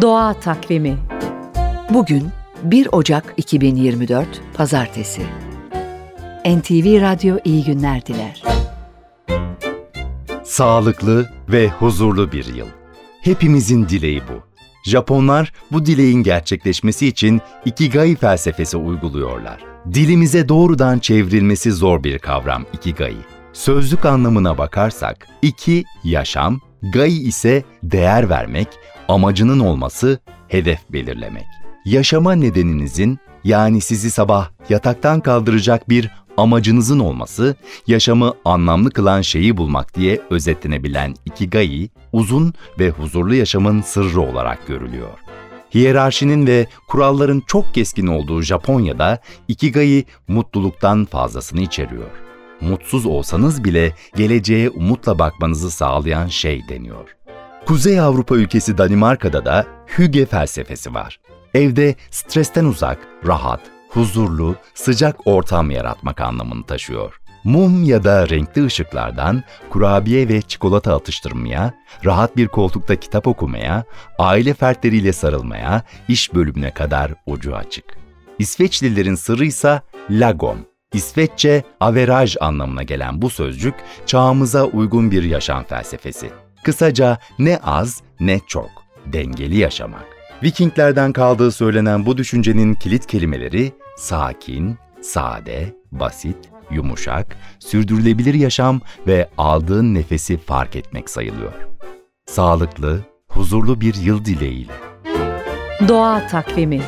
Doğa Takvimi Bugün 1 Ocak 2024 Pazartesi NTV Radyo iyi günler diler. Sağlıklı ve huzurlu bir yıl. Hepimizin dileği bu. Japonlar bu dileğin gerçekleşmesi için Ikigai felsefesi uyguluyorlar. Dilimize doğrudan çevrilmesi zor bir kavram Ikigai. Sözlük anlamına bakarsak, iki yaşam, gai ise değer vermek, amacının olması, hedef belirlemek. Yaşama nedeninizin yani sizi sabah yataktan kaldıracak bir amacınızın olması, yaşamı anlamlı kılan şeyi bulmak diye özetlenebilen ikigai, uzun ve huzurlu yaşamın sırrı olarak görülüyor. Hiyerarşinin ve kuralların çok keskin olduğu Japonya'da ikigai mutluluktan fazlasını içeriyor. Mutsuz olsanız bile geleceğe umutla bakmanızı sağlayan şey deniyor. Kuzey Avrupa ülkesi Danimarka'da da hüge felsefesi var. Evde stresten uzak, rahat, huzurlu, sıcak ortam yaratmak anlamını taşıyor. Mum ya da renkli ışıklardan kurabiye ve çikolata atıştırmaya, rahat bir koltukta kitap okumaya, aile fertleriyle sarılmaya, iş bölümüne kadar ucu açık. İsveçlilerin sırrı ise lagom. İsveççe averaj anlamına gelen bu sözcük çağımıza uygun bir yaşam felsefesi. Kısaca ne az ne çok, dengeli yaşamak. Vikinglerden kaldığı söylenen bu düşüncenin kilit kelimeleri sakin, sade, basit, yumuşak, sürdürülebilir yaşam ve aldığın nefesi fark etmek sayılıyor. Sağlıklı, huzurlu bir yıl dileğiyle. Doğa Takvimi